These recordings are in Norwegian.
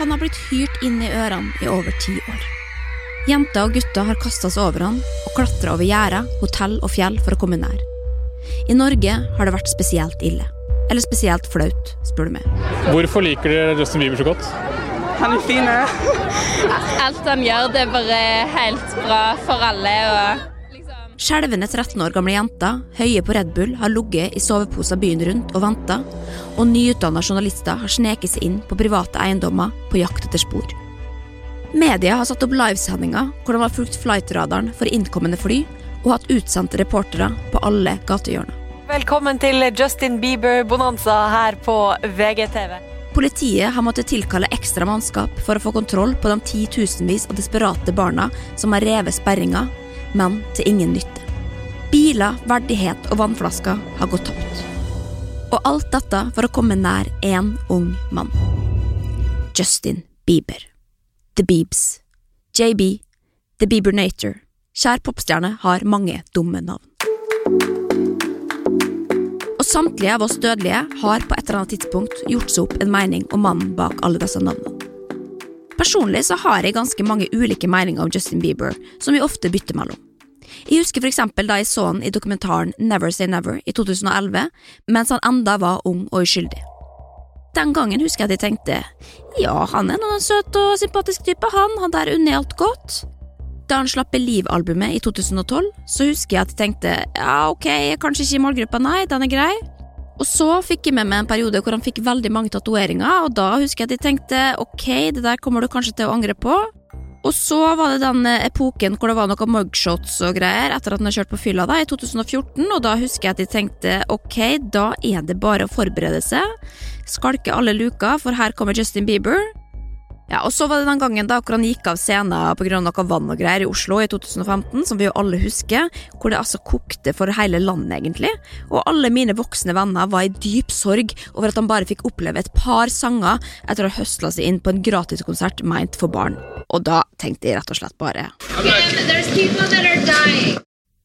Han har blitt hyrt inn i ørene i over ti år. Jenter og gutter har kasta seg over han og klatra over gjerder, hotell og fjell for å komme nær. I Norge har det vært spesielt ille. Eller spesielt flaut, spør du meg. Hvorfor liker dere Justin Bieber så godt? Han er fin. Alt han gjør, det er bare helt bra for alle. og. Skjelvende 13 år gamle jenter, høye på Red Bull, har ligget i soveposer byen rundt og venta, og nyutdanna journalister har sneket seg inn på private eiendommer på jakt etter spor. Media har satt opp livesendinger hvor de har fulgt flightradaren for innkommende fly og hatt utsendte reportere på alle gatehjørner. Velkommen til Justin Bieber-bonanza her på VGTV. Politiet har måttet tilkalle ekstra mannskap for å få kontroll på de titusenvis av desperate barna som har revet sperringer, men til ingen nytte. Biler, verdighet og vannflasker har gått tapt. Og alt dette for å komme nær én ung mann. Justin Bieber. The Biebs. JB. The Biebernator. Kjær popstjerne har mange dumme navn. Og samtlige av oss dødelige har på et eller annet tidspunkt gjort seg opp en mening om mannen bak alle disse navnene. Personlig så har jeg ganske mange ulike meninger om Justin Bieber, som vi ofte bytter mellom. Jeg husker for eksempel da jeg så han i dokumentaren Never Say Never i 2011, mens han enda var ung og uskyldig. Den gangen husker jeg at jeg tenkte ja, han er en søt og sympatisk type, han, han der unner alt godt. Da han slapp Believe-albumet i 2012, så husker jeg at jeg tenkte ja, ok, kanskje ikke i målgruppa, nei, den er grei. Og så fikk jeg med meg en periode hvor han fikk veldig mange tatoveringer, og da husker jeg at jeg tenkte ok, det der kommer du kanskje til å angre på. Og så var det den epoken hvor det var noen mugshots og greier etter at han har kjørt på fylla da, i 2014, og da husker jeg at jeg tenkte ok, da er det bare å forberede seg, skalke alle luker, for her kommer Justin Bieber. Ja, og så var det den gangen da hvor han gikk av scenen pga. noe vann og greier i Oslo i 2015, som vi jo alle husker, hvor det altså kokte for hele landet, egentlig, og alle mine voksne venner var i dyp sorg over at han bare fikk oppleve et par sanger etter å ha høsla seg inn på en gratiskonsert meint for barn. Og da tenkte jeg rett og slett bare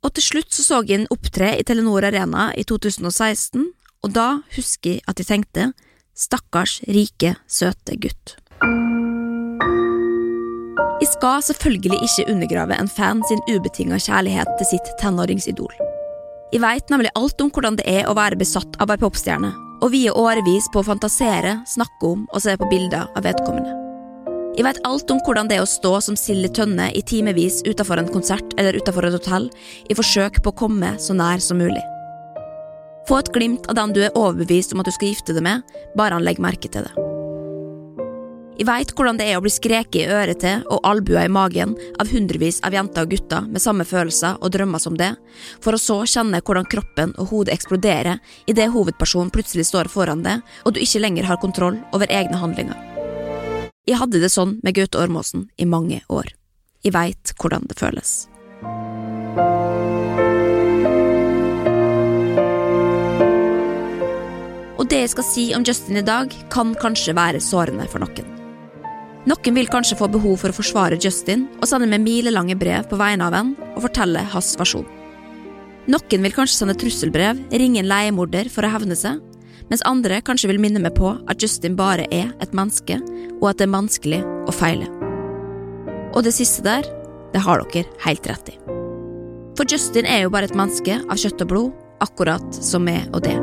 Og til slutt så så jeg en opptre i Telenor Arena i 2016, og da husker jeg at jeg tenkte stakkars rike, søte gutt. Jeg skal selvfølgelig ikke undergrave en fan sin ubetinga kjærlighet til sitt tenåringsidol. Jeg veit nemlig alt om hvordan det er å være besatt av ei popstjerne, og vie årevis på å fantasere, snakke om og se på bilder av vedkommende. Jeg veit alt om hvordan det er å stå som Silje tønne i timevis utafor en konsert eller utafor et hotell i forsøk på å komme så nær som mulig. Få et glimt av den du er overbevist om at du skal gifte deg med, bare han legger merke til det. Jeg veit hvordan det er å bli skreket i øret til og albua i magen av hundrevis av jenter og gutter med samme følelser og drømmer som det, for å så kjenne hvordan kroppen og hodet eksploderer idet hovedpersonen plutselig står foran deg og du ikke lenger har kontroll over egne handlinger. Jeg hadde det sånn med Gaute Ormåsen i mange år. Jeg veit hvordan det føles. Og det jeg skal si om Justin i dag, kan kanskje være sårende for noen. Noen vil kanskje få behov for å forsvare Justin og sende meg milelange brev på vegne av ham og fortelle hans versjon. Noen vil kanskje sende trusselbrev, ringe en leiemorder for å hevne seg, mens andre kanskje vil minne meg på at Justin bare er et menneske, og at det er vanskelig å feile. Og det siste der, det har dere helt rett i. For Justin er jo bare et menneske av kjøtt og blod, akkurat som meg og det.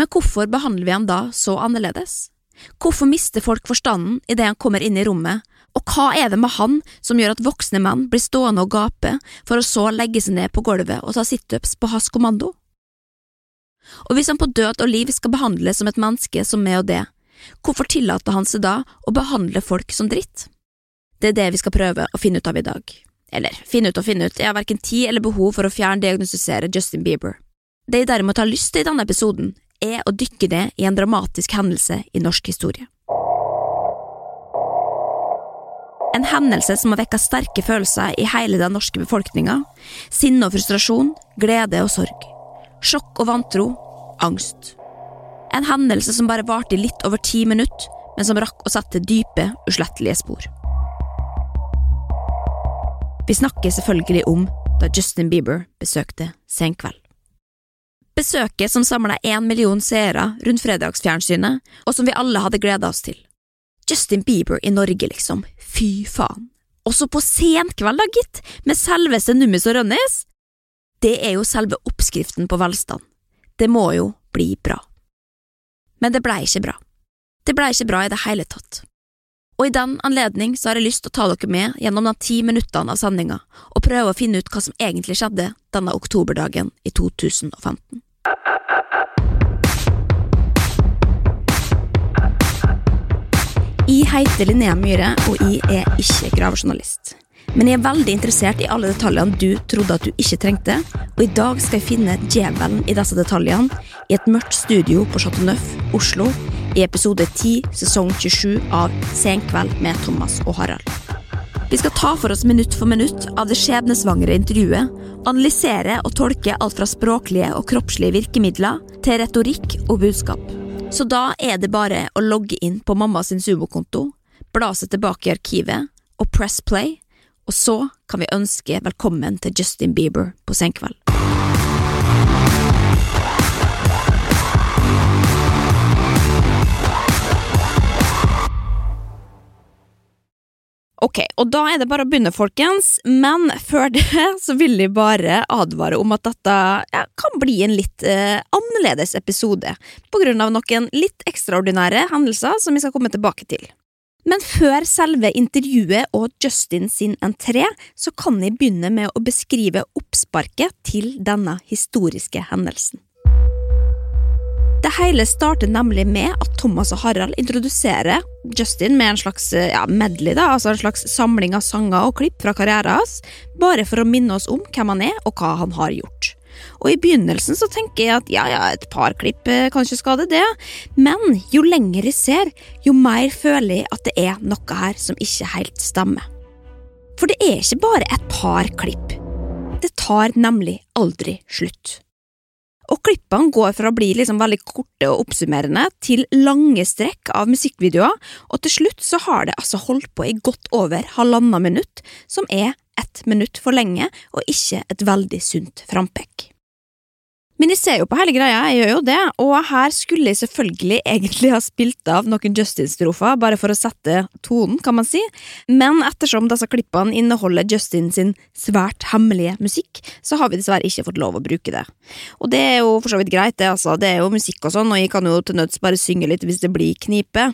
Men hvorfor behandler vi ham da så annerledes? Hvorfor mister folk forstanden idet han kommer inn i rommet, og hva er det med han som gjør at voksne menn blir stående og gape for å så legge seg ned på gulvet og ta situps på hans kommando? Og hvis han på død og liv skal behandles som et menneske som meg og det, hvorfor tillater han seg da å behandle folk som dritt? Det er det vi skal prøve å finne ut av i dag. Eller finne ut og finne ut, jeg har verken tid eller behov for å fjerndiagnostisere Justin Bieber. Det jeg derimot har lyst til i denne episoden, er å dykke ned i en dramatisk hendelse i norsk historie. En hendelse som har vekka sterke følelser i hele den norske befolkninga. Sinne og frustrasjon, glede og sorg. Sjokk og vantro, angst. En hendelse som bare varte i litt over ti minutter, men som rakk å sette dype, uslettelige spor. Vi snakker selvfølgelig om da Justin Bieber besøkte Senkveld. Besøket som samla én million seere rundt fredagsfjernsynet, og som vi alle hadde gleda oss til. Justin Bieber i Norge, liksom. Fy faen. Også på senkveld, da, gitt, med selveste Nummis og Rønnis. Det er jo selve oppskriften på velstand. Det må jo bli bra. Men det blei ikke bra. Det blei ikke bra i det hele tatt. Og i den anledning så har jeg lyst til å ta dere med gjennom de ti minuttene av sendinga og prøve å finne ut hva som egentlig skjedde denne oktoberdagen i 2015. Jeg heter Linnea Myhre, og jeg er ikke gravejournalist. Men jeg er veldig interessert i alle detaljene du trodde at du ikke trengte, og i dag skal jeg finne djevelen i disse detaljene i et mørkt studio på Chateau Neuf, Oslo, i episode 10, sesong 27 av Senkveld med Thomas og Harald. Vi skal ta for oss minutt for minutt av det skjebnesvangre intervjuet, analysere og tolke alt fra språklige og kroppslige virkemidler til retorikk og budskap. Så da er det bare å logge inn på mammas sumokonto, bla seg tilbake i arkivet og press play, og så kan vi ønske velkommen til Justin Bieber på Senkveld. Ok, og da er det bare å begynne, folkens, men før det så vil jeg bare advare om at dette ja, kan bli en litt eh, annerledes episode, på grunn av noen litt ekstraordinære hendelser som vi skal komme tilbake til. Men før selve intervjuet og Justin sin entré, så kan jeg begynne med å beskrive oppsparket til denne historiske hendelsen. Det hele starter nemlig med at Thomas og Harald introduserer Justin med en slags ja, medley, da, altså en slags samling av sanger og klipp fra karrieren hans, bare for å minne oss om hvem han er og hva han har gjort. Og I begynnelsen så tenker jeg at ja, ja, et par klipp eh, kan ikke skade det, men jo lenger jeg ser, jo mer føler jeg at det er noe her som ikke helt stemmer. For det er ikke bare et par klipp. Det tar nemlig aldri slutt. Og klippene går fra å bli liksom veldig korte og oppsummerende til lange strekk av musikkvideoer, og til slutt så har det altså holdt på i godt over halvannet minutt, som er ett minutt for lenge og ikke et veldig sunt frampekk. Men jeg ser jo på hele greia, jeg gjør jo det, og her skulle jeg selvfølgelig egentlig ha spilt av noen Justin-strofer, bare for å sette tonen, kan man si, men ettersom disse klippene inneholder Justin sin svært hemmelige musikk, så har vi dessverre ikke fått lov å bruke det. Og det er jo for så vidt greit, det, altså, det er jo musikk og sånn, og jeg kan jo til nøds bare synge litt hvis det blir knipe,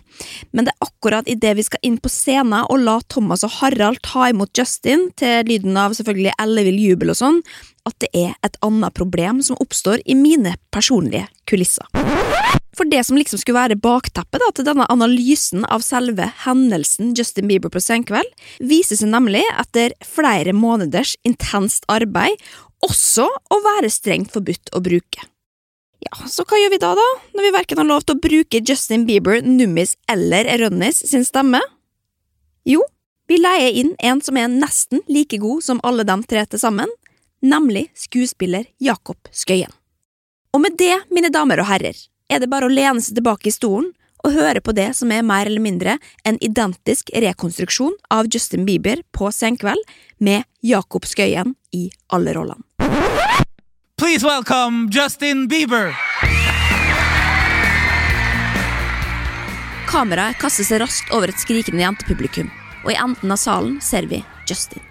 men det er akkurat idet vi skal inn på scenen og la Thomas og Harald ta imot Justin, til lyden av selvfølgelig ellevill jubel og sånn, at det er et annet problem som oppstår i mine personlige kulisser. For det som liksom skulle være bakteppet da, til denne analysen av selve hendelsen Justin Bieber på Senkveld, viser seg nemlig etter flere måneders intenst arbeid også å være strengt forbudt å bruke. Ja, så hva gjør vi da, da, når vi verken har lov til å bruke Justin Bieber, Nummis eller Rønnis sin stemme? Jo, vi leier inn en som er nesten like god som alle dem tre til sammen, nemlig skuespiller Jakob Skøyen. Og med det, mine damer og herrer, er det bare å lene seg tilbake i stolen og høre på det som er mer eller mindre en identisk rekonstruksjon av Justin Bieber på Senkveld, med Jakob Skøyen i alle rollene. Please welcome Justin Bieber! Kameraet kaster seg raskt over et skrikende jentepublikum, og i enden av salen ser vi Justin.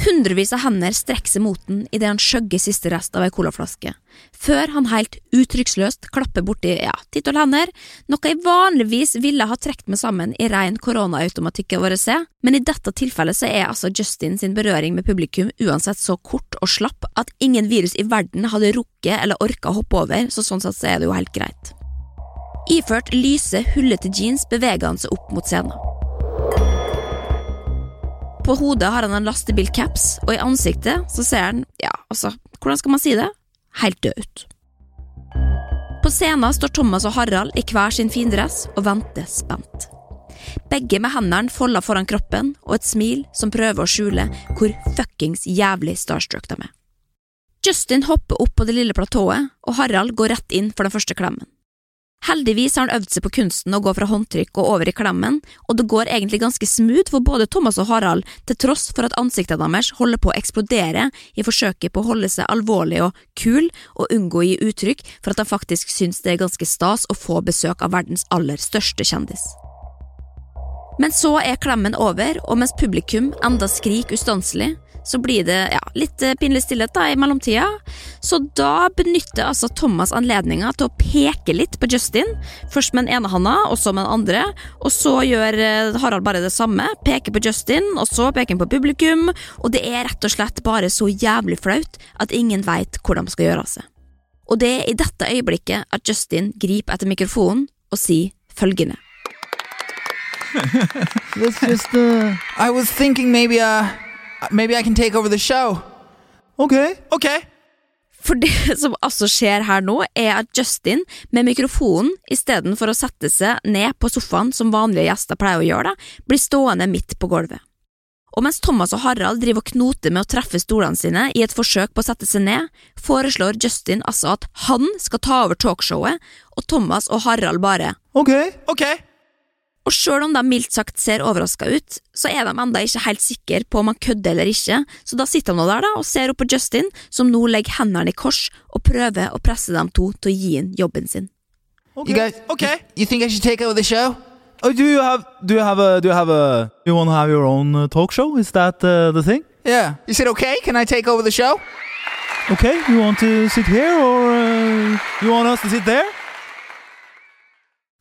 Hundrevis av hender strekker seg mot den idet han skjøgger siste rest av ei colaflaske, før han helt uttrykksløst klapper borti ja, tittel hender, noe jeg vanligvis ville ha trukket meg sammen i ren koronaautomatikk av å se, men i dette tilfellet så er altså Justin sin berøring med publikum uansett så kort og slapp at ingen virus i verden hadde rukket eller orka å hoppe over, så sånn sett så er det jo helt greit. Iført lyse, hullete jeans beveger han seg opp mot scenen. På hodet har han en lastebilcaps, og i ansiktet så ser han, ja, altså, hvordan skal man si det, helt død ut. På scenen står Thomas og Harald i hver sin findress og venter spent. Begge med hendene folda foran kroppen og et smil som prøver å skjule hvor fuckings jævlig starstruck de er. Justin hopper opp på det lille platået, og Harald går rett inn for den første klemmen. Heldigvis har han øvd seg på kunsten å gå fra håndtrykk og over i klemmen, og det går egentlig ganske smooth for både Thomas og Harald, til tross for at ansiktene deres holder på å eksplodere i forsøket på å holde seg alvorlig og kul og unngå å gi uttrykk for at de faktisk syns det er ganske stas å få besøk av verdens aller største kjendis. Men så er klemmen over, og mens publikum enda skriker ustanselig, så blir det ja, litt eh, pinlig stillhet da i mellomtida. Så da benytter altså Thomas anledninga til å peke litt på Justin. Først med den ene handa, og så med den andre. Og så gjør eh, Harald bare det samme. Peker på Justin, og så peker han på publikum. Og det er rett og slett bare så jævlig flaut at ingen veit hvor de skal gjøre av seg. Og det er i dette øyeblikket at Justin griper etter mikrofonen og sier følgende. Let's just, uh, I was thinking maybe uh maybe I can take over the show. OK. OK. For det som altså skjer her nå, er at Justin med mikrofonen, istedenfor å sette seg ned på sofaen som vanlige gjester pleier å gjøre, da, blir stående midt på gulvet. Og mens Thomas og Harald driver og knoter med å treffe stolene sine i et forsøk på å sette seg ned, foreslår Justin altså at han skal ta over talkshowet, og Thomas og Harald bare Ok, okay. Og sjøl om de mildt sagt ser overraska ut, så er de enda ikke helt sikre på om han kødder eller ikke, så da sitter han nå der da og ser opp på Justin, som nå legger hendene i kors og prøver å presse dem to til å gi inn jobben sin. Okay, You guys, okay. You, you think I should take over the show? Oh, do you have do you have a do you have a you want to have your own uh, talk show? Is that uh, the thing? Yeah. You said okay? Can I take over the show? Okay, you want to sit here or uh, you want us to sit there?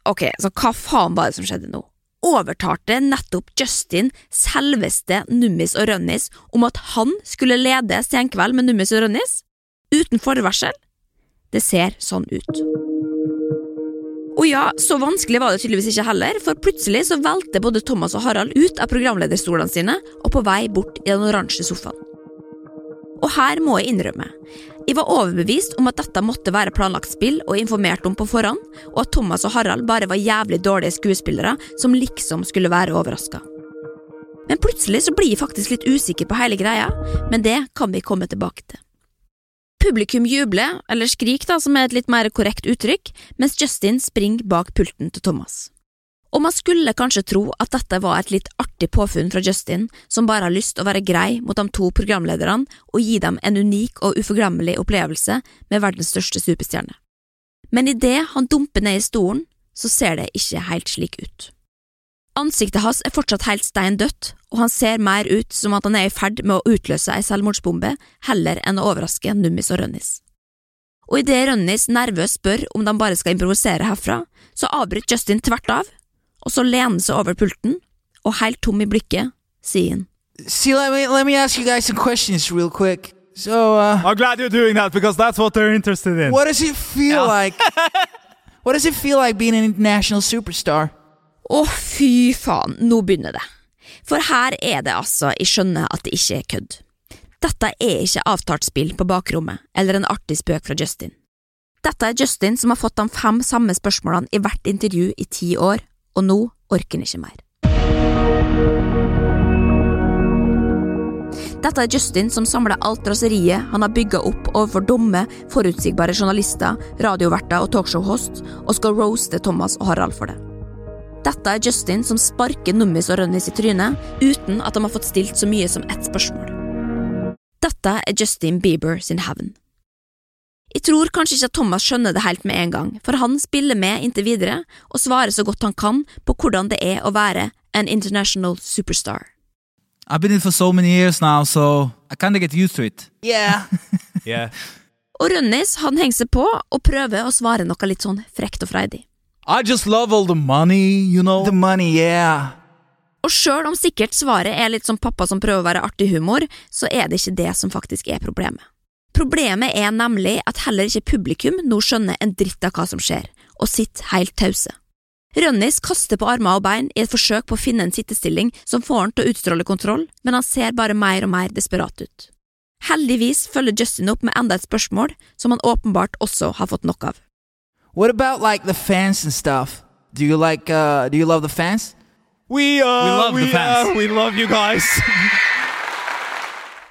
Ok, så hva faen var det som skjedde nå? Overtalte nettopp Justin selveste Nummis og Rønnis om at han skulle lede Senkveld med Nummis og Rønnis? Uten forvarsel? Det ser sånn ut. Og ja, så vanskelig var det tydeligvis ikke heller, for plutselig så velte både Thomas og Harald ut av programlederstolene sine og på vei bort i den oransje sofaen. Og her må jeg innrømme, jeg var overbevist om at dette måtte være planlagt spill og informert om på forhånd, og at Thomas og Harald bare var jævlig dårlige skuespillere som liksom skulle være overraska. Men plutselig så blir jeg faktisk litt usikker på hele greia, men det kan vi komme tilbake til. Publikum jubler, eller skrik da, som er et litt mer korrekt uttrykk, mens Justin springer bak pulten til Thomas. Og man skulle kanskje tro at dette var et litt artig påfunn fra Justin, som bare har lyst til å være grei mot de to programlederne og gi dem en unik og uforglemmelig opplevelse med verdens største superstjerne. Men idet han dumper ned i stolen, så ser det ikke helt slik ut. Ansiktet hans er fortsatt helt stein dødt, og han ser mer ut som at han er i ferd med å utløse ei selvmordsbombe, heller enn å overraske Nummis og Rønnis. Og idet Rønnis nervøst spør om de bare skal improvisere herfra, så avbryter Justin tvert av og så lener han seg over pulten, og helt tom i blikket, sier han. See, let me let me ask you guys some questions real quick. So, uh, I'm glad you're doing that because that's what they're interested in. what does it feel like? what does it feel like being an international superstar? Å, fy faen, nå begynner det. For her er det altså, jeg skjønner at det ikke er kødd. Dette er ikke avtalt spill på bakrommet, eller en artig spøk fra Justin. Dette er Justin som har fått de fem samme spørsmålene i hvert intervju i ti år, og nå orker han ikke mer. Dette er Justin som samler alt raseriet han har bygga opp overfor dumme, forutsigbare journalister, radioverter og talkshow-host, og skal roaste Thomas og Harald for det. Dette er Justin som sparker Nummis og Rønnis i trynet uten at de har fått stilt så mye som ett spørsmål. Dette er Justin Bieber sin hevn. Jeg tror kanskje ikke at Thomas skjønner det helt med en gang, for han spiller med inntil videre og svarer så godt han kan på hvordan det er å være en international superstar. I've been in for so many years now, so I kind get used to it. Yeah. Yeah. Og Rønnis han henger seg på og prøver å svare noe litt sånn frekt og freidig. I just love all the money, you know. the money, yeah. Og sjøl om sikkert svaret er litt som pappa som prøver å være artig humor, så er det ikke det som faktisk er problemet. Problemet er nemlig at heller ikke publikum nå skjønner en dritt av hva som skjer, og sitter helt tause. Rønnis kaster på armer og bein i et forsøk på å finne en sittestilling som får han til å utstråle kontroll, men han ser bare mer og mer desperat ut. Heldigvis følger Justin opp med enda et spørsmål som han åpenbart også har fått nok av. What about like the fans and stuff? Do you like uh do you love the fans? We, uh, we love the fans. uh, we love you guys.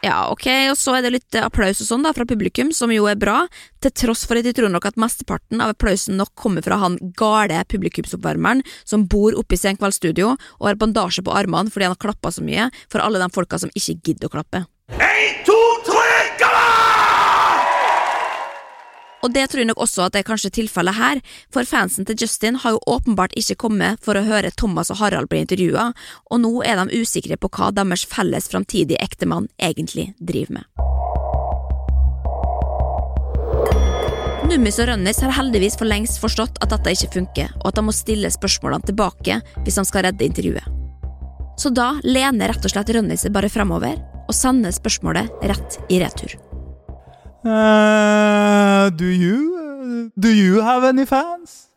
Ja, ok, og så er det litt applaus og sånn da fra publikum, som jo er bra, til tross for at jeg tror nok at mesteparten av applausen nok kommer fra han gale publikumsoppvarmeren som bor oppe i Senkveldstudio og har bandasje på armene fordi han har klappa så mye for alle de folka som ikke gidder å klappe. Og det tror jeg nok også at det er kanskje tilfellet her, for fansen til Justin har jo åpenbart ikke kommet for å høre Thomas og Harald bli intervjua, og nå er de usikre på hva deres felles framtidige ektemann egentlig driver med. Nummis og Rønnis har heldigvis for lengst forstått at dette ikke funker, og at de må stille spørsmålene tilbake hvis de skal redde intervjuet. Så da lener rett og slett Rønnis seg bare fremover og sender spørsmålet rett i retur. Uh, do you do you have any fans?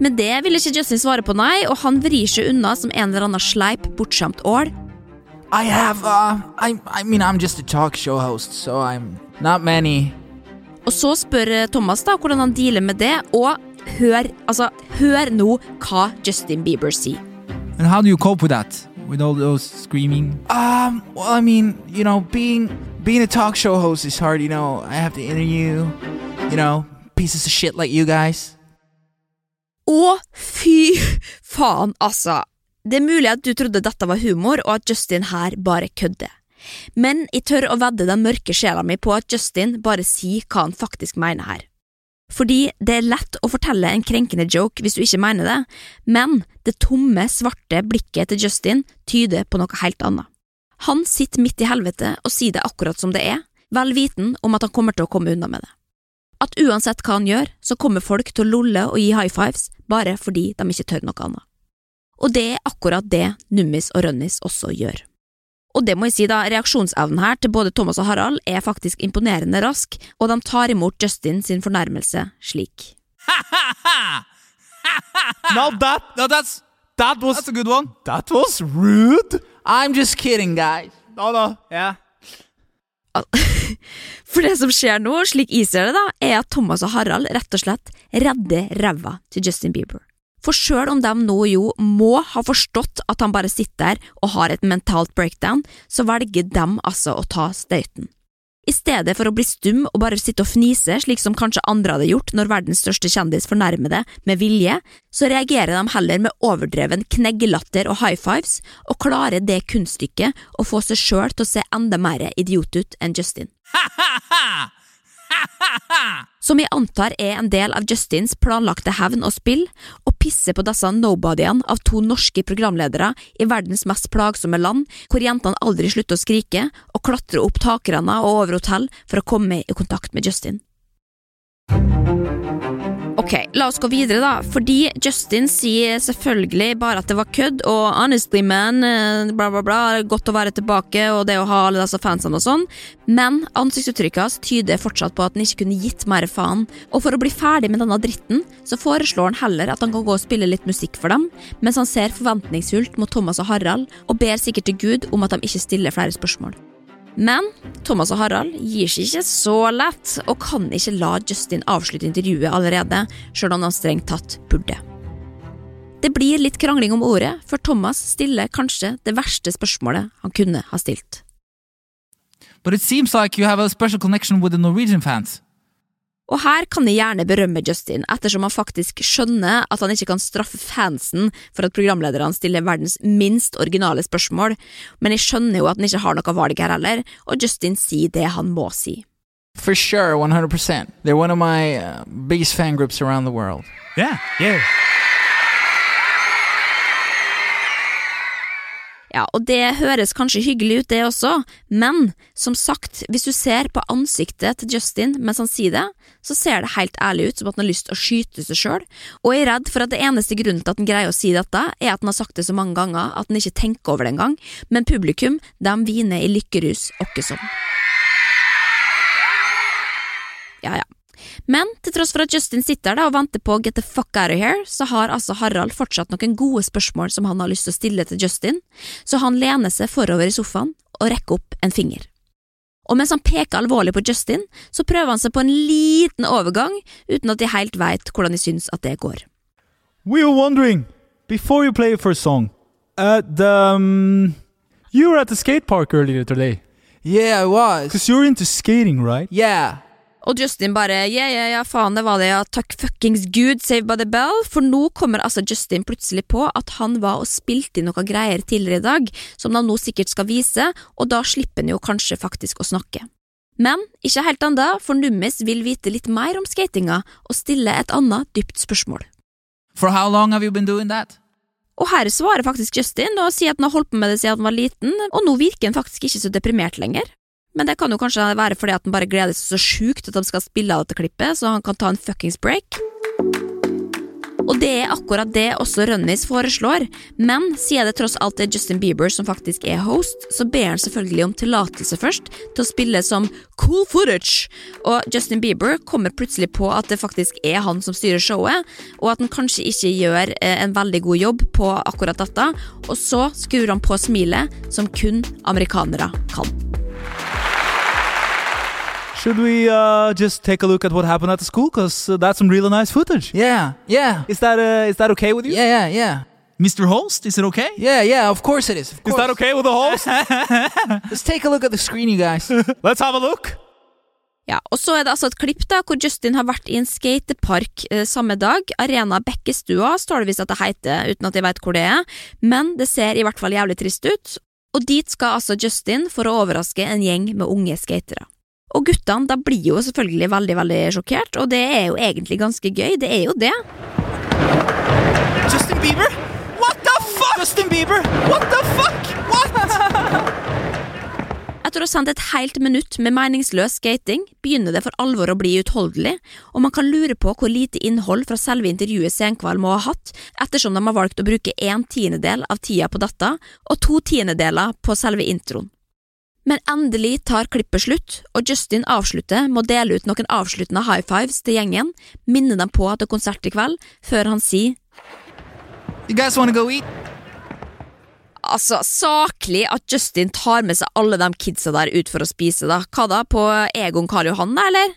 Men det vil ikke Justin svare på, nei, og han vrir seg unna som en eller annen sleip, bortskjemt ål. I have, uh, I, I mean, I'm just a talk show host, so I'm not many. Og så spør eh, Thomas da hvordan han dealer med det, og hør, altså, hør nå hva Justin Bieber sier. And how do you cope with that? With all those screaming? Um, well, I mean, you know, being being a talk show host is hard. You know, I have to interview, you know, pieces of shit like you guys. Å, fy faen, altså. Det er mulig at du trodde dette var humor, og at Justin her bare kødder. Men jeg tør å vedde den mørke sjela mi på at Justin bare sier hva han faktisk mener her. Fordi det er lett å fortelle en krenkende joke hvis du ikke mener det, men det tomme, svarte blikket til Justin tyder på noe helt annet. Han sitter midt i helvete og sier det akkurat som det er, vel viten om at han kommer til å komme unna med det. At uansett hva han gjør, så kommer folk til å lolle og gi high fives bare fordi de ikke tør noe annet. Og det er akkurat det Nummis og Rønnis også gjør. Og det må jeg si da, reaksjonsevnen her til både Thomas og Harald er faktisk imponerende rask, og de tar imot Justin sin fornærmelse slik. Now that No, that's that was that's a good one. that was rude. I'm just kidding, guys. No, no, yeah. For det som skjer nå, slik jeg ser det, da, er at Thomas og Harald rett og slett redder ræva til Justin Bieber. For sjøl om de nå jo må ha forstått at han bare sitter der og har et mentalt breakdown, så velger de altså å ta støyten. I stedet for å bli stum og bare sitte og fnise, slik som kanskje andre hadde gjort når verdens største kjendis fornærmer det med vilje, så reagerer de heller med overdreven kneggelatter og high fives, og klarer det kunststykket å få seg sjøl til å se enda mer idiot ut enn Justin. Som jeg antar er en del av Justins planlagte hevn og spill, å pisse på disse nobodyene av to norske programledere i verdens mest plagsomme land, hvor jentene aldri slutter å skrike og klatre opp takrenner og over hotell for å komme i kontakt med Justin. Ok, la oss gå videre, da, fordi Justin sier selvfølgelig bare at det var kødd, og honestly, man, eh, bla, bla, bla, godt å være tilbake, og det å ha alle disse fansene og sånn, men ansiktsuttrykket hans tyder fortsatt på at han ikke kunne gitt mer faen, og for å bli ferdig med denne dritten, så foreslår han heller at han kan gå og spille litt musikk for dem, mens han ser forventningsfullt mot Thomas og Harald, og ber sikkert til Gud om at de ikke stiller flere spørsmål. Men Thomas og Harald gir seg ikke så lett, og kan ikke la Justin avslutte intervjuet allerede, sjøl om han strengt tatt burde. Det blir litt krangling om ordet, for Thomas stiller kanskje det verste spørsmålet han kunne ha stilt. But it seems like you have a special connection with the Norwegian fans. Og her kan jeg gjerne berømme Justin, ettersom han faktisk skjønner at han ikke kan straffe fansen for at programlederne stiller verdens minst originale spørsmål, men jeg skjønner jo at han ikke har noe valg her heller, og Justin sier det han må si. For sure, 100%. They're one of my uh, biggest fan groups around the world. Yeah, yeah. Ja, og det høres kanskje hyggelig ut, det også, men som sagt, hvis du ser på ansiktet til Justin mens han sier det, så ser det helt ærlig ut som at han har lyst til å skyte seg sjøl, og jeg er redd for at det eneste grunnen til at han greier å si dette, er at han har sagt det så mange ganger at han ikke tenker over det engang, men publikum, de hviner i lykkerus åkke som. Ja, ja. Men til tross for at Justin sitter der og venter på Get the fuck out of here, så har altså Harald fortsatt noen gode spørsmål som han har lyst til å stille til Justin, så han lener seg forover i sofaen og rekker opp en finger. Og mens han peker alvorlig på Justin, så prøver han seg på en liten overgang, uten at de helt veit hvordan de syns at det går. We were wondering before you play your first song. Uh, the um, you were at the skate park earlier today Yeah, I was. because you're into skating, right? Yeah. Og Justin bare ja, ja, ja, faen, det var det, ja, takk fuckings gud, save by the bell, for nå kommer altså Justin plutselig på at han var og spilte inn noe greier tidligere i dag, som han nå sikkert skal vise, og da slipper han jo kanskje faktisk å snakke. Men ikke helt ennå, for Nummis vil vite litt mer om skatinga og stille et annet dypt spørsmål. For how long have you been doing that? Og her svarer faktisk Justin og sier at han har holdt på med det siden han var liten, og nå virker han faktisk ikke så deprimert lenger. Men det kan jo kanskje være fordi at han bare gleder seg så sjukt at de skal spille av dette klippet, så han kan ta en fuckings break. Og det er akkurat det også Rønnis foreslår, men siden det tross alt er Justin Bieber som faktisk er host, så ber han selvfølgelig om tillatelse først til å spille som cool footage, og Justin Bieber kommer plutselig på at det faktisk er han som styrer showet, og at han kanskje ikke gjør eh, en veldig god jobb på akkurat dette, og så skrur han på smilet som kun amerikanere kan. Should we uh, just take a look at what happened at the school? Because uh, that's some really nice footage. Yeah, yeah, Is that uh, is that okay with you? yeah, yeah, yeah. Mr. Holst, is it okay? Yeah, yeah, of course it is. Of Is that okay with the Holst? Let's take a look at the screen, you guys. Let's have a look. Ja, og så er det altså et klipp da, hvor Justin har vært i en skatepark eh, samme dag. Arena Bekkestua står det visst at det heter, uten at jeg vet hvor det er, men det ser i hvert fall jævlig trist ut. Og dit skal altså Justin for å overraske en gjeng med unge skatere. Og guttene da blir jo selvfølgelig veldig veldig sjokkert, og det er jo egentlig ganske gøy, det er jo det. Justin Bieber? What the fuck? Justin Bieber? What the fuck? What? Etter å ha sendt et helt minutt med meningsløs skating, begynner det for alvor å bli utholdelig, og man kan lure på hvor lite innhold fra selve intervjuet Senkveld må ha hatt, ettersom de har valgt å bruke en tiendedel av tida på dette, og to tiendedeler på selve introen. Men endelig tar klippet slutt, og Justin avslutter med å dele ut noen avsluttende high fives til gjengen, minne dem på at det er konsert i kveld, før han sier You guys wanna go eat? Altså, saklig at Justin tar med seg alle de kidsa der ut for å spise, da. Hva da, på Egon Karl Johan, da, eller?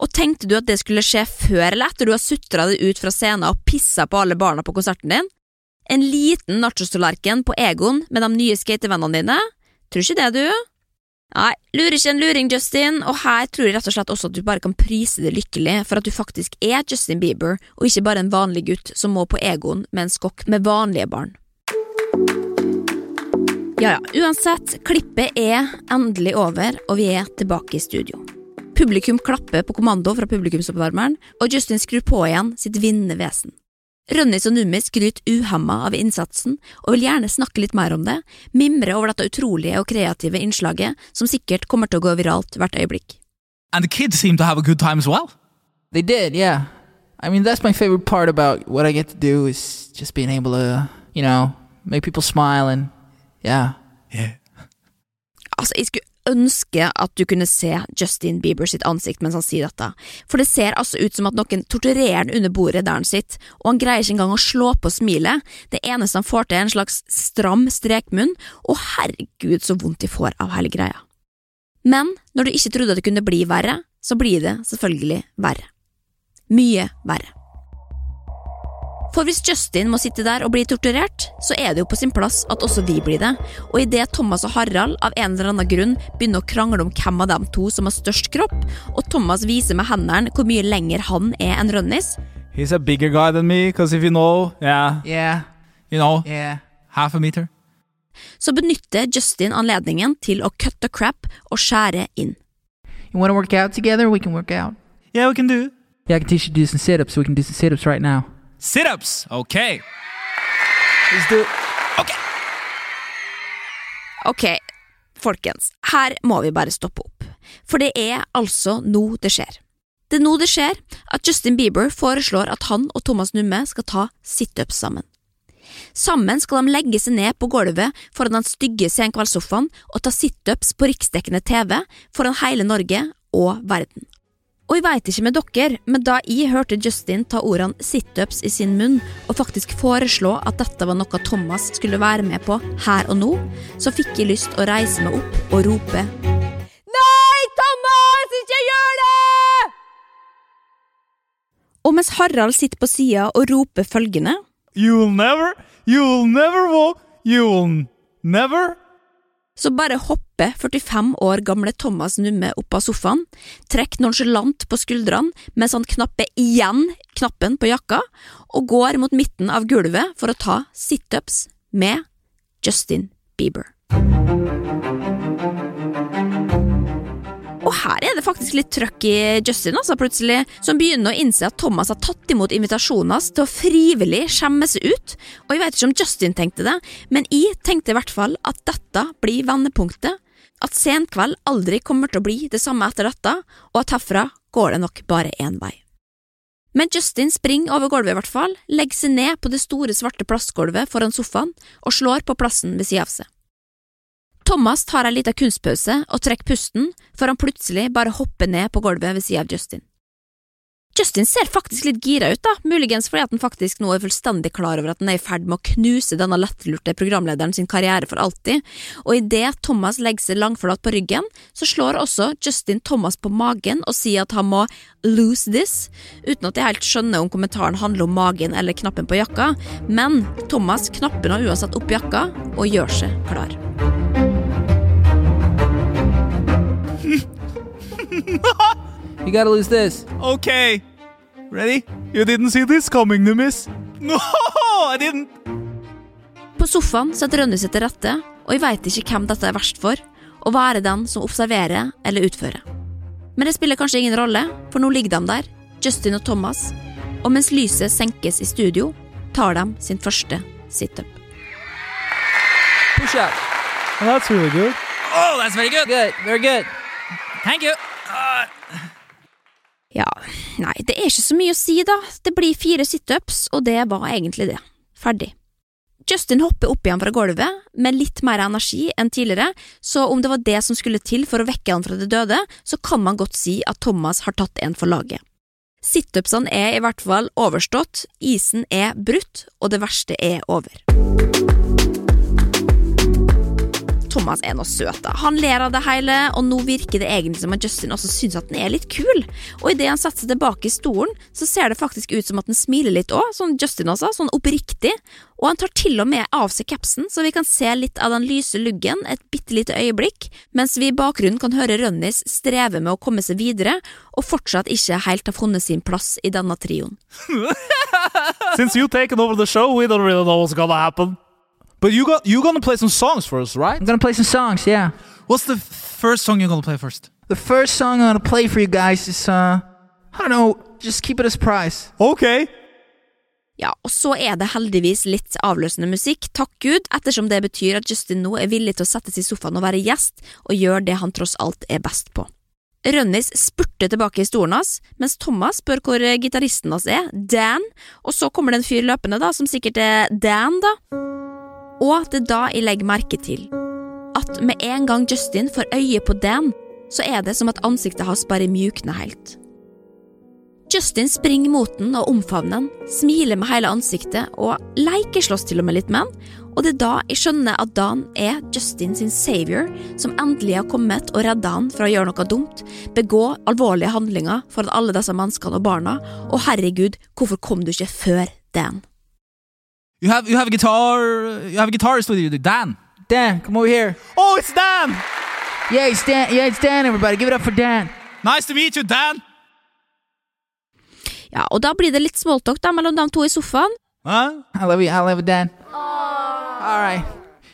Og tenkte du at det skulle skje før eller etter du har sutra deg ut fra scenen og pissa på alle barna på konserten din? En liten nachostallerken på Egon med de nye skatevennene dine? Tror ikke det, du? Nei, lurer ikke en luring, Justin, og her tror jeg rett og slett også at du bare kan prise det lykkelig for at du faktisk er Justin Bieber, og ikke bare en vanlig gutt som må på egoen med en skokk med vanlige barn. Ja ja, uansett, klippet er endelig over, og vi er tilbake i studio. Publikum klapper på kommando fra publikumsoppvarmeren, og Justin skrur på igjen sitt vinnende vesen. Rønnis og Numi skryter uhemma av innsatsen, og vil gjerne snakke litt mer om det, mimre over dette utrolige og kreative innslaget, som sikkert kommer til å gå viralt hvert øyeblikk. And the kids seem to have a good time as well. They did, yeah. I mean, that's my favorite part about what I get to do is just being able to, you know, make people smile and, yeah. Yeah. Altså, jeg skulle ønske at du kunne se Justin Bieber sitt ansikt mens han sier dette, for det ser altså ut som at noen torturerer han under bordet der han sitter, og han greier ikke engang å slå på smilet, det eneste han får til er en slags stram strekmunn, og herregud så vondt de får av hele greia. Men når du ikke trodde at det kunne bli verre, så blir det selvfølgelig verre. Mye verre. For hvis Justin må sitte der og bli torturert, så er det jo på sin plass at også vi blir det, og idet Thomas og Harald av en eller annen grunn begynner å krangle om hvem av dem to som har størst kropp, og Thomas viser med hendene hvor mye lenger han er enn Rønnis, He's a bigger guy than me, because if you know, yeah. Yeah, You know, yeah. half a meter. så benytter Justin anledningen til å cut the crap og skjære inn. You want to work out together? We can work out. Yeah, we can do. Yeah, I can teach you to do some sit ups. We can do some sit ups right now. Sit OK. Okay. Let's do Ok, folkens, her må vi bare stoppe opp, for det er altså nå det skjer. Det er nå det skjer at Justin Bieber foreslår at han og Thomas Numme skal ta situps sammen. Sammen skal de legge seg ned på gulvet foran den stygge senkveldssofaen og ta situps på riksdekkende TV foran hele Norge og verden. Og jeg veit ikke med dere, men da jeg hørte Justin ta ordene situps i sin munn og faktisk foreslå at dette var noe Thomas skulle være med på her og nå, så fikk jeg lyst å reise meg opp og rope Nei, Thomas, ikke gjør det! Og mens Harald sitter på sida og roper følgende You'll never, you'll never walk, you'll never. Så bare hopper 45 år gamle Thomas Numme opp av sofaen, trekker nonsjalant på skuldrene mens han knapper igjen knappen på jakka, og går mot midten av gulvet for å ta situps med Justin Bieber. Og her er det faktisk litt trøkk i Justin, altså, plutselig, som begynner å innse at Thomas har tatt imot invitasjonen hans til å frivillig skjemme seg ut. Og jeg vet ikke om Justin tenkte det, men jeg tenkte i hvert fall at dette blir vendepunktet. At Senkveld aldri kommer til å bli det samme etter dette, og at herfra går det nok bare én vei. Men Justin springer over gulvet i hvert fall, legger seg ned på det store svarte plastgulvet foran sofaen og slår på plassen ved siden av seg. Thomas tar en liten kunstpause og trekker pusten før han plutselig bare hopper ned på gulvet ved siden av Justin. Justin ser faktisk litt gira ut, da, muligens fordi at han faktisk nå er fullstendig klar over at han er i ferd med å knuse denne lettlurte programlederen sin karriere for alltid, og idet Thomas legger seg langforlatt på ryggen, så slår også Justin Thomas på magen og sier at han må lose this, uten at jeg helt skjønner om kommentaren handler om magen eller knappen på jakka, men Thomas knapper nå uansett opp jakka og gjør seg klar. You gotta lose this. Okay. Ready? You didn't see this coming, Numis. No, I didn't. På sofaen satt Rønny seg til rette, og jeg veit ikke hvem dette er verst for, og hva er det den som observerer eller utfører. Men det spiller kanskje ingen rolle, for nå ligger de der, Justin og Thomas, og mens lyset senkes i studio, tar de sin første situp. Push up. Oh, that's really good. Oh, that's very good. Good. Very good. Thank you. Ja, nei, det er ikke så mye å si, da. Det blir fire situps, og det var egentlig det. Ferdig. Justin hopper opp igjen fra gulvet med litt mer energi enn tidligere, så om det var det som skulle til for å vekke han fra det døde, så kan man godt si at Thomas har tatt en for laget. Situpsene er i hvert fall overstått, isen er brutt, og det verste er over. Thomas er noe søt. Han ler av det hele, og nå virker det egentlig som at Justin også syns at den er litt kul. Og idet han setter seg tilbake i stolen, så ser det faktisk ut som at han smiler litt òg, sånn Justin også, sånn oppriktig. Og han tar til og med av seg capsen, så vi kan se litt av den lyse luggen et bitte lite øyeblikk, mens vi i bakgrunnen kan høre Rønnis streve med å komme seg videre, og fortsatt ikke helt har funnet sin plass i denne trioen. Since you taken over the show, we don't really know what's gonna happen. But you got you gonna play some songs for us, right? I'm gonna play some songs, yeah. What's the first song you're gonna play first? The first song I'm gonna play for you guys is, uh, I don't know, just keep it a surprise. Okay. Ja, og så er det heldigvis litt avløsende musikk, takk Gud, ettersom det betyr at Justin nå er villig til å sette seg i sofaen og være gjest, og gjøre det han tross alt er best på. Rønnis spurter tilbake i stolen hans, mens Thomas spør hvor gitaristen hans er, Dan, og så kommer det en fyr løpende, da, som sikkert er Dan, da. Og det er da jeg legger merke til at med en gang Justin får øye på Dan, så er det som at ansiktet hans bare mjukner helt. Justin springer mot den og omfavner den, smiler med hele ansiktet og lekeslåss til og med litt med den, og det er da jeg skjønner at Dan er Justin sin savior, som endelig har kommet og redda han fra å gjøre noe dumt, begå alvorlige handlinger foran alle disse menneskene og barna, og herregud, hvorfor kom du ikke før Dan? You have you have a guitar. You have a guitarist with you, Dan. Dan, come over here. Oh, it's Dan! Yeah, it's Dan. Yeah, it's Dan, everybody. Give it up for Dan. Nice to meet you, Dan. Ja, og da blir det litt smalltalk da mellom de to i sofaen. Huh? I love you. I love you, Dan. All right.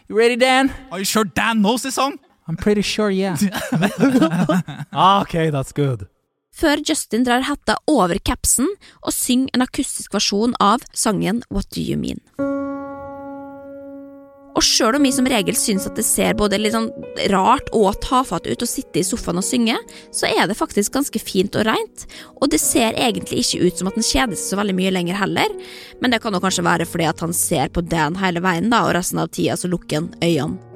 You ready, Dan? Are you sure Dan knows this song? I'm pretty sure, yeah. Ah, okay, that's good. Før Justin drar hetta over capsen og synger en akustisk versjon av sangen What Do You Mean. Og sjøl om vi som regel syns at det ser både litt sånn rart og tafatt ut å sitte i sofaen og synge, så er det faktisk ganske fint og reint, og det ser egentlig ikke ut som at han kjeder seg så veldig mye lenger heller, men det kan jo kanskje være fordi at han ser på Dan hele veien, da, og resten av tida så lukker han øynene.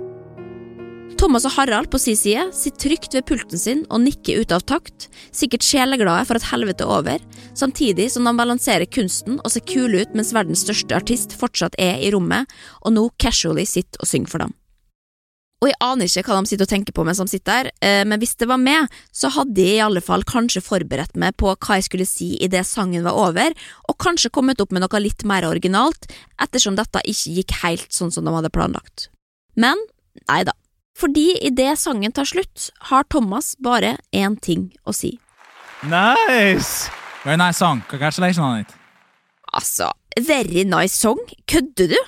Thomas og Harald på sin side sitter trygt ved pulten sin og nikker ut av takt, sikkert sjeleglade for at helvete er over, samtidig som de balanserer kunsten og ser kule ut mens verdens største artist fortsatt er i rommet, og nå casually sitter og synger for dem. Og jeg aner ikke hva de sitter og tenker på mens de sitter der, eh, men hvis det var meg, så hadde jeg i alle fall kanskje forberedt meg på hva jeg skulle si idet sangen var over, og kanskje kommet opp med noe litt mer originalt, ettersom dette ikke gikk helt sånn som de hadde planlagt. Men nei da. Fordi idet sangen tar slutt, har Thomas bare én ting å si. Nice! Very nice song. Congratulations on it. Altså, very nice song, kødder du?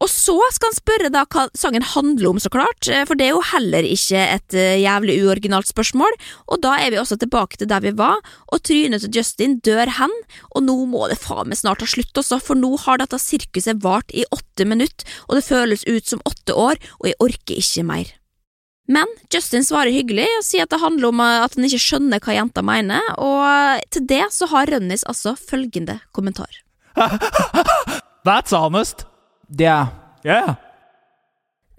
Og så skal han spørre da hva sangen handler om, så klart, eh, for det er jo heller ikke et eh, jævlig uoriginalt spørsmål, og da er vi også tilbake til der vi var, og trynet til Justin dør hen, og nå må det faen meg snart ta slutt også, for nå har dette sirkuset vart i åtte minutter, og det føles ut som åtte år, og jeg orker ikke mer. Men Justin svarer hyggelig og sier at det handler om eh, at han ikke skjønner hva jenta mener, og til det så har Rønnis altså følgende kommentar. That's honest. Yeah. Yeah.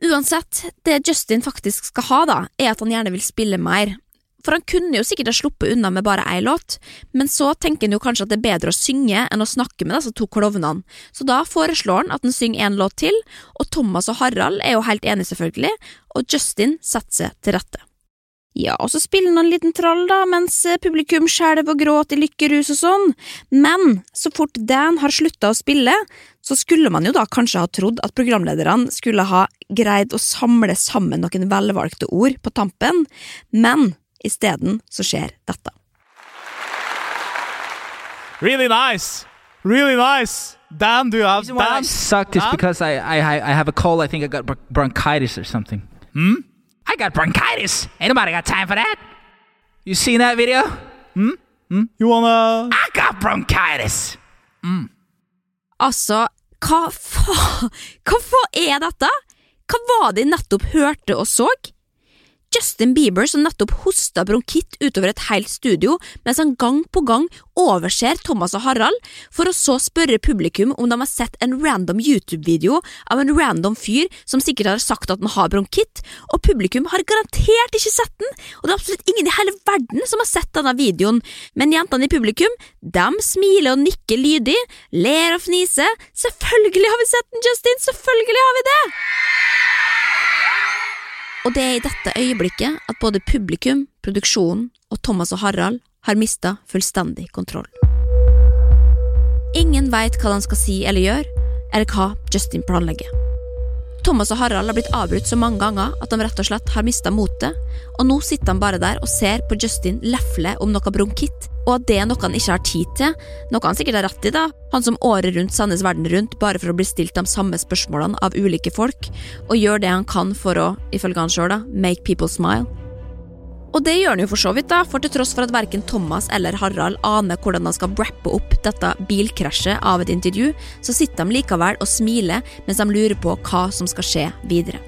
Uansett, det Justin faktisk skal ha, da, er at han gjerne vil spille mer. For han kunne jo sikkert ha sluppet unna med bare ei låt, men så tenker han jo kanskje at det er bedre å synge enn å snakke med disse to klovnene, så da foreslår han at han synger en låt til, og Thomas og Harald er jo helt enige, selvfølgelig, og Justin setter seg til rette. Ja, og så spiller han en liten trall, da, mens publikum skjelver og gråter i lykkerus og sånn, men så fort Dan har slutta å spille, så skulle man jo da kanskje ha trodd at programlederne skulle ha greid å samle sammen noen velvalgte ord på tampen, men isteden så skjer dette. Really nice. Really nice. Dan, do you have why I sucked suck is Dan? because I, I I have a cold. I think I got bronchitis or something. Hmm? I got bronchitis. Ain't nobody got time for that. You seen that video? Hmm? You wanna I got bronchitis. Altså, hva faen Hva faen er dette? Hva var det jeg nettopp hørte og så? Justin Bieber som nettopp hosta bronkitt utover et helt studio, mens han gang på gang overser Thomas og Harald, for å så spørre publikum om de har sett en random YouTube-video av en random fyr som sikkert har sagt at han har bronkitt, og publikum har garantert ikke sett den, og det er absolutt ingen i hele verden som har sett denne videoen, men jentene i publikum, de smiler og nikker lydig, ler og fniser, selvfølgelig har vi sett den, Justin, selvfølgelig har vi det! Og det er i dette øyeblikket at både publikum, produksjonen og Thomas og Harald har mista fullstendig kontroll. Ingen veit hva han skal si eller gjøre, eller hva Justin planlegger. Thomas og Harald har blitt avbrutt så mange ganger at de rett og slett har mista motet, og nå sitter han bare der og ser på Justin lefle om noe bronkitt, og at det er noe han ikke har tid til, noe han sikkert har rett i, da, han som året rundt sendes verden rundt bare for å bli stilt de samme spørsmålene av ulike folk, og gjør det han kan for å, ifølge han sjøl, make people smile. Og det gjør han jo for så vidt, da, for til tross for at verken Thomas eller Harald aner hvordan han skal rappe opp dette bilkrasjet av et intervju, så sitter de likevel og smiler mens de lurer på hva som skal skje videre.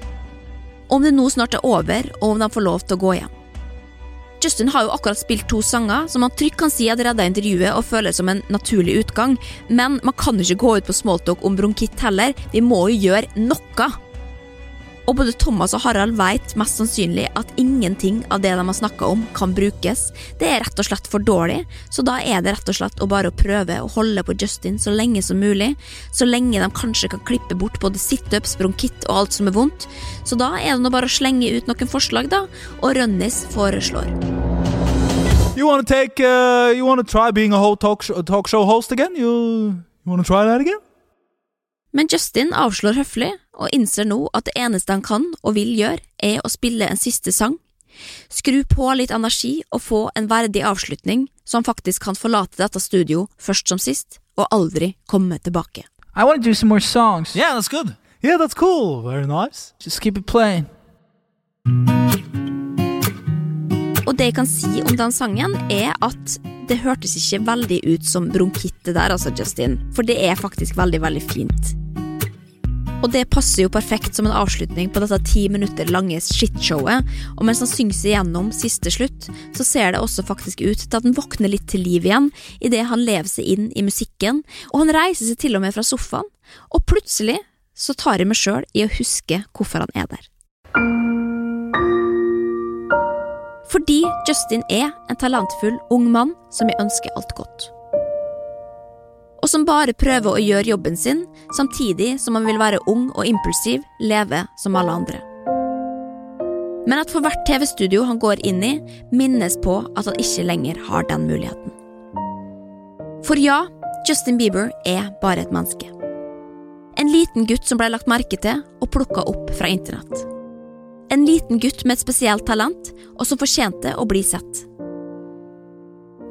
Om det nå snart er over, og om de får lov til å gå igjen. Justin har jo akkurat spilt to sanger som han trygt kan si hadde redda intervjuet og føles som en naturlig utgang, men man kan jo ikke gå ut på smalltalk om bronkitt heller, vi må jo gjøre noe. Og både Thomas og Harald vet mest sannsynlig at ingenting av det de har snakka om, kan brukes. Det er rett og slett for dårlig, så da er det rett og slett å bare prøve å holde på Justin så lenge som mulig, så lenge de kanskje kan klippe bort både situps, bronkitt og alt som er vondt. Så da er det nå bare å slenge ut noen forslag, da, og Rønnis foreslår. You wanna take? Uh, you wanna try being a whole talk, show, talk show host again? You you wanna try that again? Men Justin avslår høflig, og innser nå at det eneste han kan og vil gjøre, er å spille en siste sang. Skru på litt energi og få en verdig avslutning, så han faktisk kan forlate dette studio først som sist, og aldri komme tilbake. I want to do some more songs. Yeah, that's good. Yeah, that's cool. Very nice. Just keep it playing. Og det jeg kan si om den sangen, er at det hørtes ikke veldig ut som bronkitt det der, altså, Justin. For det er faktisk veldig, veldig fint. Og det passer jo perfekt som en avslutning på dette ti minutter lange shitshowet, og mens han synger seg gjennom siste slutt, så ser det også faktisk ut til at han våkner litt til liv igjen idet han lever seg inn i musikken, og han reiser seg til og med fra sofaen, og plutselig så tar jeg meg sjøl i å huske hvorfor han er der. Fordi Justin er en talentfull ung mann som jeg ønsker alt godt. Og som bare prøver å gjøre jobben sin, samtidig som han vil være ung og impulsiv, leve som alle andre. Men at for hvert TV-studio han går inn i, minnes på at han ikke lenger har den muligheten. For ja, Justin Bieber er bare et menneske. En liten gutt som ble lagt merke til og plukka opp fra internett. En liten gutt med et spesielt talent, og som fortjente å bli sett.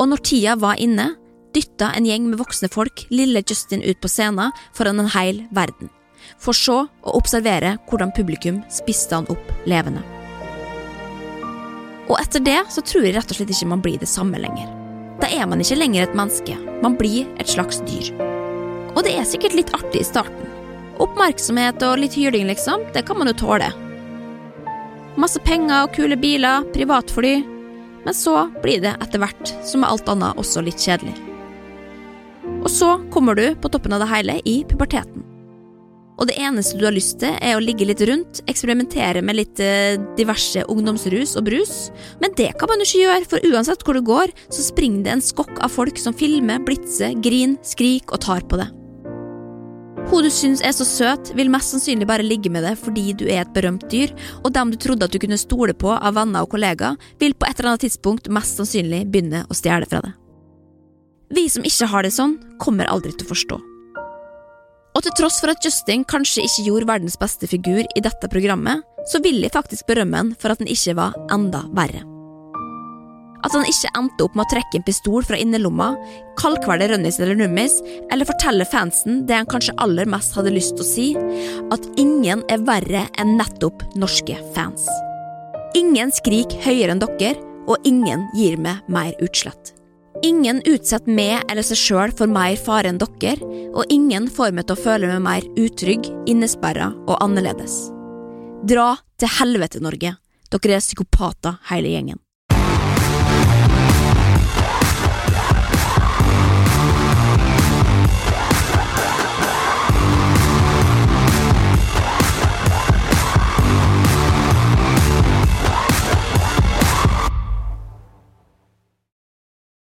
Og når tida var inne, dytta en gjeng med voksne folk lille Justin ut på scenen foran en hel verden. for så å observere hvordan publikum spiste han opp levende. Og etter det så tror jeg rett og slett ikke man blir det samme lenger. Da er man ikke lenger et menneske, man blir et slags dyr. Og det er sikkert litt artig i starten. Oppmerksomhet og litt hyling, liksom, det kan man jo tåle. Masse penger og kule biler, privatfly. Men så blir det etter hvert, som med alt annet, også litt kjedelig. Og så kommer du på toppen av det hele i puberteten. Og det eneste du har lyst til, er å ligge litt rundt, eksperimentere med litt eh, diverse ungdomsrus og brus. Men det kan man jo ikke gjøre, for uansett hvor du går, så springer det en skokk av folk som filmer, blitser, griner, skriker og tar på det. Hun du syns er så søt, vil mest sannsynlig bare ligge med deg fordi du er et berømt dyr, og dem du trodde at du kunne stole på av venner og kollegaer, vil på et eller annet tidspunkt mest sannsynlig begynne å stjele fra deg. Vi som ikke har det sånn, kommer aldri til å forstå. Og til tross for at Justin kanskje ikke gjorde verdens beste figur i dette programmet, så vil jeg faktisk berømme han for at han ikke var enda verre. At han ikke endte opp med å trekke en pistol fra innerlomma, kaldkvele Rønnis eller Nummis, eller fortelle fansen det han kanskje aller mest hadde lyst til å si, at ingen er verre enn nettopp norske fans. Ingen skriker høyere enn dere, og ingen gir meg mer utslett. Ingen utsetter meg eller seg sjøl for mer fare enn dere, og ingen får meg til å føle meg mer utrygg, innesperra og annerledes. Dra til helvete, Norge. Dere er psykopater, hele gjengen.